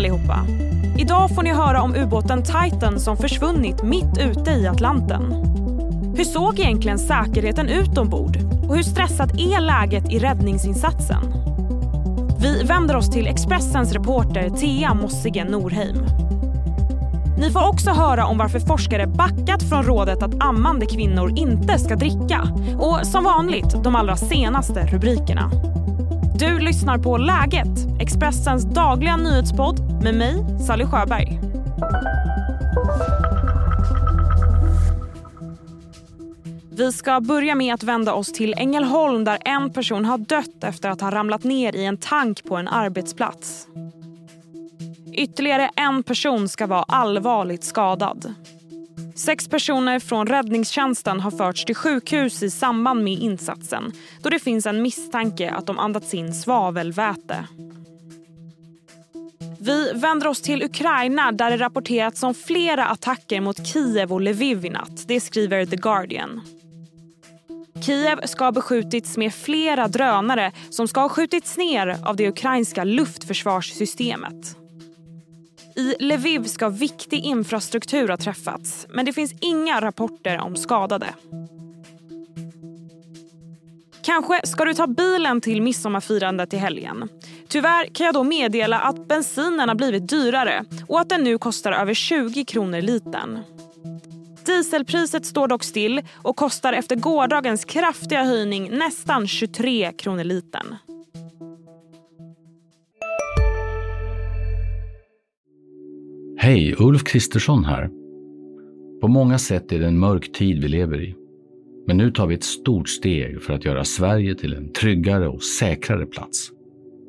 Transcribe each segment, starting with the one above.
allihopa! Idag får ni höra om ubåten Titan som försvunnit mitt ute i Atlanten. Hur såg egentligen säkerheten ut ombord? Och hur stressat är läget i räddningsinsatsen? Vi vänder oss till Expressens reporter Thea Mossige Norheim. Ni får också höra om varför forskare backat från rådet att ammande kvinnor inte ska dricka. Och som vanligt de allra senaste rubrikerna. Du lyssnar på Läget, Expressens dagliga nyhetspodd med mig, Sally Sjöberg. Vi ska börja med att vända oss till Ängelholm där en person har dött efter att ha ramlat ner i en tank på en arbetsplats. Ytterligare en person ska vara allvarligt skadad. Sex personer från räddningstjänsten har förts till sjukhus i samband med insatsen då det finns en misstanke att de andats in svavelväte. Vi vänder oss till Ukraina där det rapporterats om flera attacker mot Kiev och Lviv i natt. Det skriver The Guardian. Kiev ska ha beskjutits med flera drönare som ska ha skjutits ner av det ukrainska luftförsvarssystemet. I Lviv ska viktig infrastruktur ha träffats men det finns inga rapporter om skadade. Kanske ska du ta bilen till midsommarfirandet i helgen. Tyvärr kan jag då meddela att bensinen har blivit dyrare och att den nu kostar över 20 kronor litern. Dieselpriset står dock still och kostar efter gårdagens kraftiga höjning nästan 23 kronor litern. Hej, Ulf Kristersson här. På många sätt är det en mörk tid vi lever i. Men nu tar vi ett stort steg för att göra Sverige till en tryggare och säkrare plats.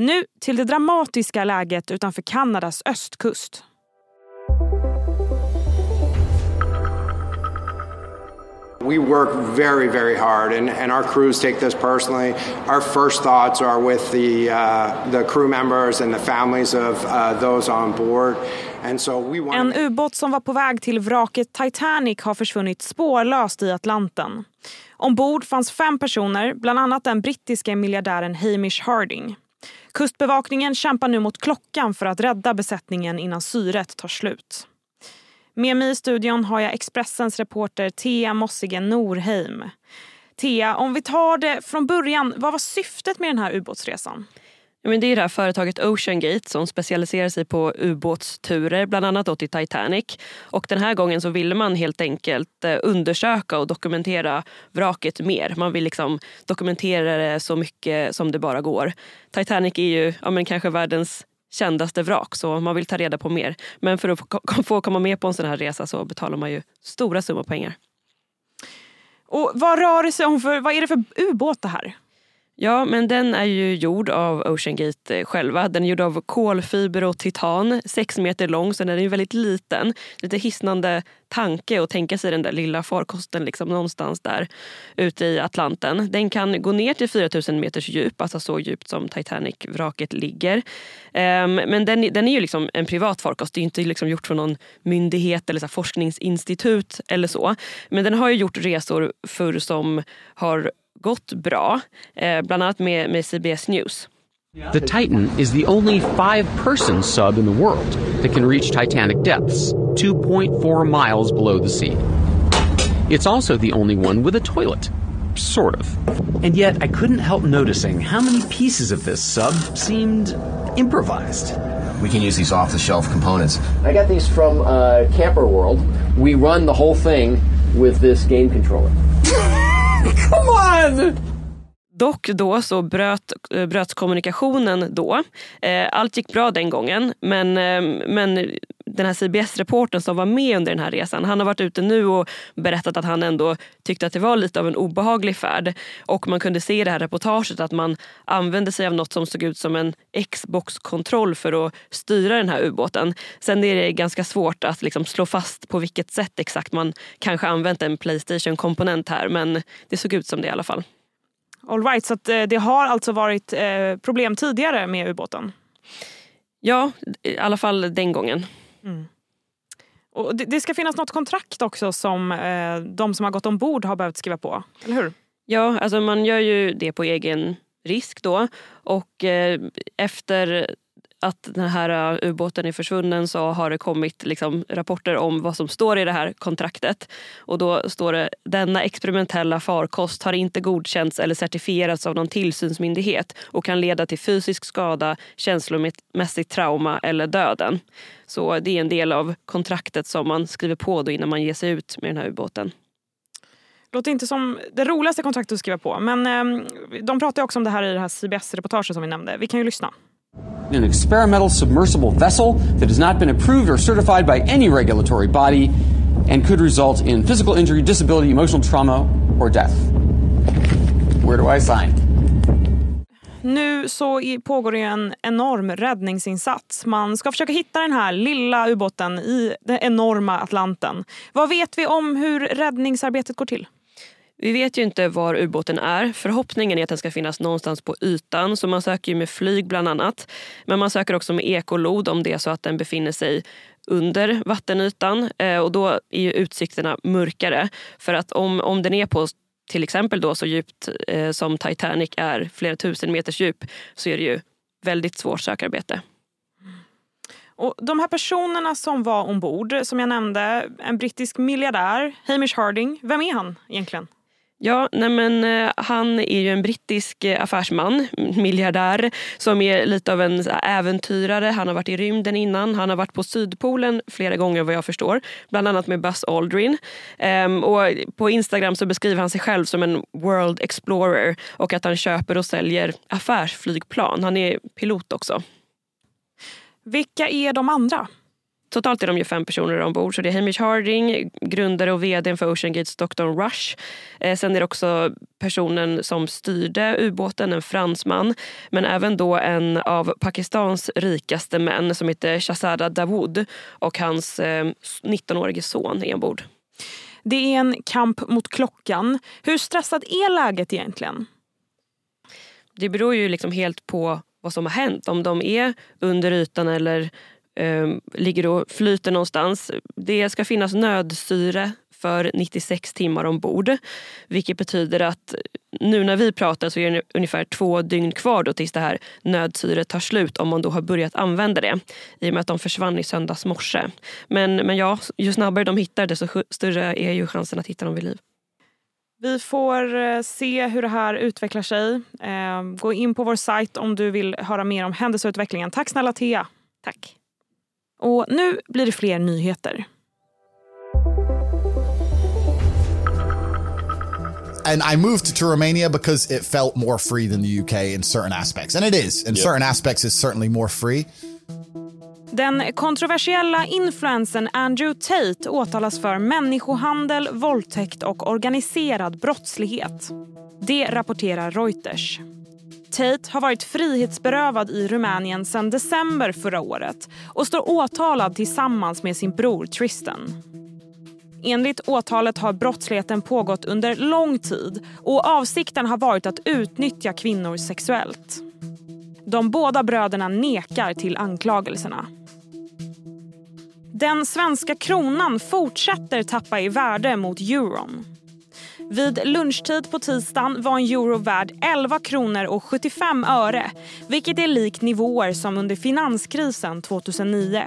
Nu till det dramatiska läget utanför Kanadas östkust. We work very, very hard, and, and our crews take this personally. Our first thoughts are with the, uh, the crew members and the families of uh, those on board. And so we want... En ubåt som var på väg till vraket Titanic har försvunnit spårlöst i Atlanten. Ombord fanns fem personer, bland annat den brittiska miljardären Hamish Harding. Kustbevakningen kämpar nu mot klockan för att rädda besättningen innan syret tar slut. Med mig i studion har jag Expressens reporter Thea Mossige Norheim. Thea, om vi tar det från början, vad var syftet med den här ubåtsresan? Ja, men det är det här företaget Oceangate som specialiserar sig på ubåtsturer, bland annat till Titanic. Och den här gången så ville man helt enkelt eh, undersöka och dokumentera vraket mer. Man vill liksom dokumentera det så mycket som det bara går. Titanic är ju ja, men kanske världens kändaste vrak så man vill ta reda på mer. Men för att få komma med på en sån här resa så betalar man ju stora summor pengar. Och vad rör det sig om för, vad är det för ubåt det här? Ja, men den är ju gjord av Oceangate eh, själva. Den är gjord av kolfiber och titan, sex meter lång så den är väldigt liten. Lite hisnande tanke att tänka sig den där lilla farkosten liksom någonstans där ute i Atlanten. Den kan gå ner till 4000 meters djup, alltså så djupt som Titanic-vraket ligger. Um, men den, den är ju liksom en privat farkost, det är inte liksom gjort för någon myndighet eller så forskningsinstitut eller så. Men den har ju gjort resor förr som har gått bra, eh, bland annat med, med CBS News. The Titan is the only five person sub in the world that can reach Titanic depths, 2.4 miles below the sea. It's also the only one with a toilet. Sort of. And yet, I couldn't help noticing how many pieces of this sub seemed improvised. We can use these off the shelf components. I got these from uh, Camper World. We run the whole thing with this game controller. Come on! Dock då så bröt, eh, bröts kommunikationen då. Eh, allt gick bra den gången men, eh, men den här CBS-reporten som var med under den här resan, han har varit ute nu och berättat att han ändå tyckte att det var lite av en obehaglig färd. Och man kunde se i det här reportaget att man använde sig av något som såg ut som en Xbox-kontroll för att styra den här ubåten. Sen är det ganska svårt att liksom slå fast på vilket sätt exakt man kanske använt en Playstation-komponent här men det såg ut som det i alla fall. All right, så eh, det har alltså varit eh, problem tidigare med ubåten? Ja, i alla fall den gången. Mm. Och det, det, ska finnas något kontrakt också som eh, de som har gått ombord har behövt skriva på, eller hur? Ja, alltså man gör ju det på egen risk då. Och eh, efter att den här eh, ubåten är försvunnen så har det kommit liksom, rapporter om vad som står i det här kontraktet. Och då står det denna experimentella farkost har inte godkänts eller certifierats av någon tillsynsmyndighet och kan leda till fysisk skada, känslomässigt trauma eller döden. Så det är en del av kontraktet som man skriver på då innan man ger sig ut med den här ubåten. Låter inte som det roligaste kontraktet att skriva på men eh, de pratar också om det här i det här CBS-reportaget som vi nämnde. Vi kan ju lyssna an experimental submersible vessel that has not been approved or certified by any regulatory body and could result in physical injury, disability, emotional trauma, or death. Where do I sign? Nu så pågår det en enorm räddningsinsats. Man ska försöka hitta den här lilla ubåten i den enorma Atlanten. Vad vet vi om hur räddningsarbetet går till? Vi vet ju inte var ubåten är. Förhoppningen är att den ska finnas någonstans på ytan. Så man söker med flyg bland annat. Men man söker också med ekolod om det är så att den befinner sig under vattenytan. Eh, och då är ju utsikterna mörkare. För att om, om den är på till exempel då så djupt eh, som Titanic är, flera tusen meters djup, så är det ju väldigt svårt sökarbete. Och de här personerna som var ombord, som jag nämnde, en brittisk miljardär, Hamish Harding, vem är han egentligen? Ja, nej men, eh, han är ju en brittisk eh, affärsman, miljardär som är lite av en äventyrare. Han har varit i rymden innan. Han har varit på Sydpolen flera gånger vad jag förstår. Bland annat med Buzz Aldrin. Um, och på Instagram så beskriver han sig själv som en world explorer och att han köper och säljer affärsflygplan. Han är pilot också. Vilka är de andra? Totalt är de ju fem personer ombord. Så det är Hamish Harding, grundare och vd för Ocean Gate Stockton Rush. Eh, sen är det också personen som styrde ubåten, en fransman. Men även då en av Pakistans rikaste män som heter Shahzada Dawood och hans eh, 19-årige son är ombord. Det är en kamp mot klockan. Hur stressat är läget egentligen? Det beror ju liksom helt på vad som har hänt. Om de är under ytan eller ligger och flyter någonstans. Det ska finnas nödsyre för 96 timmar ombord. Vilket betyder att nu när vi pratar så är det ungefär två dygn kvar då tills det här nödsyret tar slut om man då har börjat använda det. I och med att de försvann i söndags morse. Men, men ja, ju snabbare de hittar desto större är ju chansen att hitta dem vid liv. Vi får eh, se hur det här utvecklar sig. Eh, gå in på vår sajt om du vill höra mer om händelseutvecklingen. Tack snälla Thea. Tack. Och nu blir det fler nyheter. and I moved to Romania because it felt more free than the UK in certain aspects. And it is. In yep. certain aspects, it's certainly more free. Den kontroversiella influensen Andrew Tate åtalas för människohandel, våldtäkt och organiserad brottslighet. Det rapporterar Reuters. Tate har varit frihetsberövad i Rumänien sedan december förra året och står åtalad tillsammans med sin bror Tristan. Enligt åtalet har brottsligheten pågått under lång tid och avsikten har varit att utnyttja kvinnor sexuellt. De båda bröderna nekar till anklagelserna. Den svenska kronan fortsätter tappa i värde mot euron. Vid lunchtid på tisdagen var en euro värd 11 kronor och 75 öre vilket är likt nivåer som under finanskrisen 2009.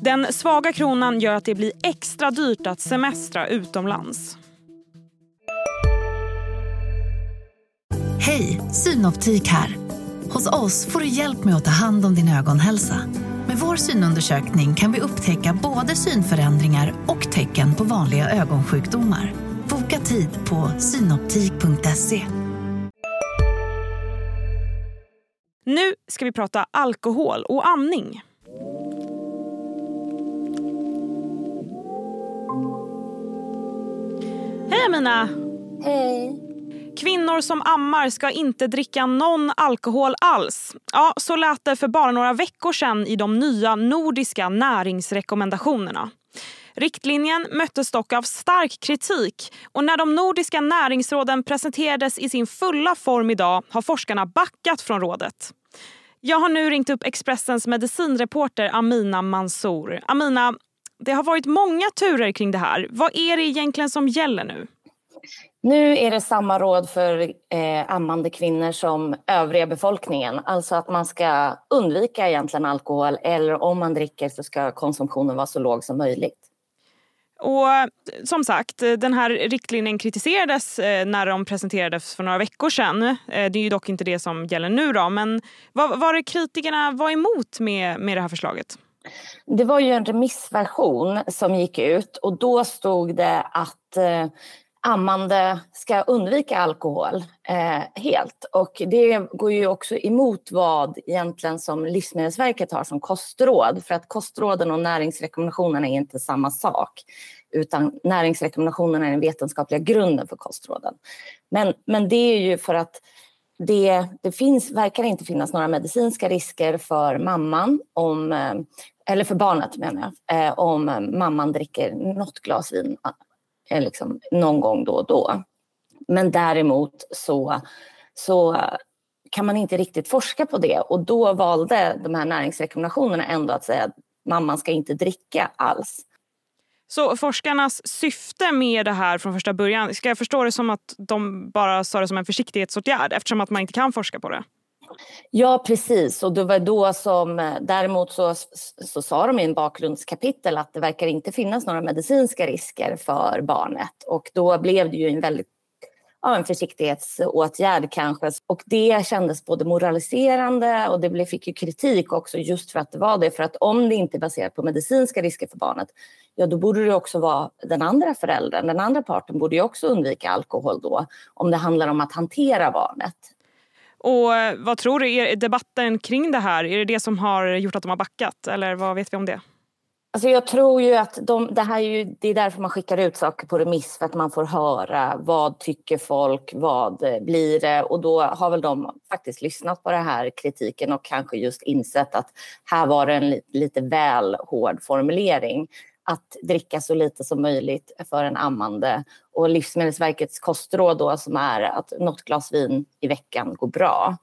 Den svaga kronan gör att det blir extra dyrt att semestra utomlands. Hej, Synoptik här. Hos oss får du hjälp med att ta hand om din ögonhälsa. Med vår synundersökning kan vi upptäcka både synförändringar och tecken på vanliga ögonsjukdomar. Boka tid på synoptik.se. Nu ska vi prata alkohol och amning. Hej Amina! Hej. Kvinnor som ammar ska inte dricka någon alkohol alls. Ja, så lät det för bara några veckor sedan i de nya nordiska näringsrekommendationerna. Riktlinjen möttes dock av stark kritik och när de nordiska näringsråden presenterades i sin fulla form idag har forskarna backat från rådet. Jag har nu ringt upp Expressens medicinreporter Amina Mansour. Amina, det har varit många turer kring det här. Vad är det egentligen som gäller nu? Nu är det samma råd för eh, ammande kvinnor som övriga befolkningen. Alltså att man ska undvika egentligen alkohol eller om man dricker så ska konsumtionen vara så låg som möjligt. Och eh, som sagt, eh, den här riktlinjen kritiserades eh, när de presenterades för några veckor sedan. Det är ju dock inte det som gäller nu då, men vad var det kritikerna var emot med, med det här förslaget? Det var ju en remissversion som gick ut och då stod det att eh, ammande ska undvika alkohol eh, helt. Och det går ju också emot vad egentligen som Livsmedelsverket har som kostråd. För att kostråden och näringsrekommendationerna är inte samma sak. Utan näringsrekommendationerna är den vetenskapliga grunden för kostråden. Men, men det är ju för att det, det finns, verkar inte finnas några medicinska risker för mamman, om, eh, eller för barnet menar jag, eh, om mamman dricker något glas vin Eh, liksom, någon gång då och då. Men däremot så, så kan man inte riktigt forska på det och då valde de här näringsrekommendationerna ändå att säga att mamman ska inte dricka alls. Så forskarnas syfte med det här från första början, ska jag förstå det som att de bara sa det som en försiktighetsåtgärd eftersom att man inte kan forska på det? Ja, precis. Och det var då som, eh, däremot så, så sa de i en bakgrundskapitel att det verkar inte finnas några medicinska risker för barnet. Och då blev det ju en väldigt ja, en försiktighetsåtgärd kanske. Och det kändes både moraliserande och det fick ju kritik också just för att det var det. För att om det inte är baserat på medicinska risker för barnet, ja då borde det också vara den andra föräldern, den andra parten borde ju också undvika alkohol då. Om det handlar om att hantera barnet. Och vad tror du, är debatten kring det här, är det det som har gjort att de har backat? Eller vad vet vi om det? Alltså jag tror ju att de, det, här är ju, det är därför man skickar ut saker på remiss, för att man får höra vad tycker folk, vad blir det? Och då har väl de faktiskt lyssnat på den här kritiken och kanske just insett att här var det en lite väl hård formulering att dricka så lite som möjligt för en ammande. Och Livsmedelsverkets kostråd då som är att något glas vin i veckan går bra,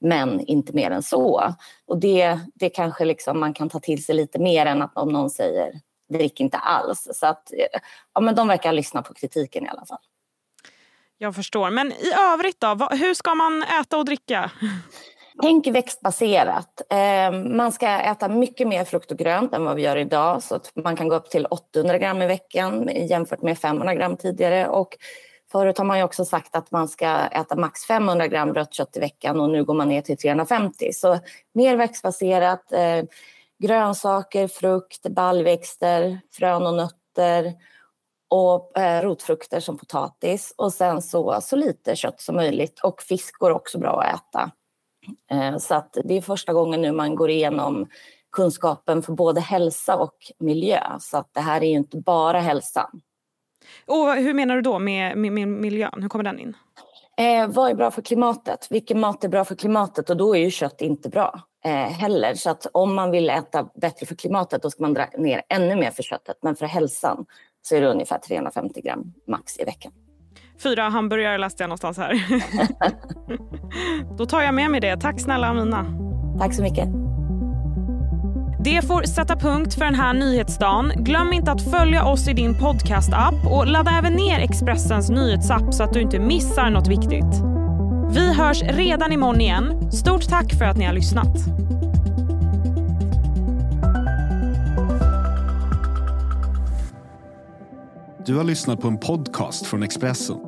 men inte mer än så. Och det, det kanske liksom man kan ta till sig lite mer än att om någon säger drick inte alls. Så att, ja, men de verkar lyssna på kritiken i alla fall. Jag förstår. Men i övrigt då, hur ska man äta och dricka? Tänk växtbaserat. Ehm, man ska äta mycket mer frukt och grönt än vad vi gör idag. Så att man kan gå upp till 800 gram i veckan jämfört med 500 gram tidigare. Och förut har man ju också sagt att man ska äta max 500 gram rött kött i veckan och nu går man ner till 350. Så mer växtbaserat. Ehm, grönsaker, frukt, baljväxter, frön och nötter och eh, rotfrukter som potatis och sen så, så lite kött som möjligt. Och fisk går också bra att äta. Eh, så att det är första gången nu man går igenom kunskapen för både hälsa och miljö. Så att det här är ju inte bara hälsan. Och hur menar du då med, med, med miljön? Hur kommer den in? Eh, vad är bra för klimatet? Vilken mat är bra för klimatet? Och då är ju kött inte bra eh, heller. Så att om man vill äta bättre för klimatet då ska man dra ner ännu mer för köttet. Men för hälsan så är det ungefär 350 gram max i veckan. Fyra hamburgare läste jag någonstans här. Då tar jag med mig det. Tack snälla Amina. Tack så mycket. Det får sätta punkt för den här nyhetsdagen. Glöm inte att följa oss i din podcast-app och ladda även ner Expressens nyhetsapp så att du inte missar något viktigt. Vi hörs redan imorgon igen. Stort tack för att ni har lyssnat. Du har lyssnat på en podcast från Expressen.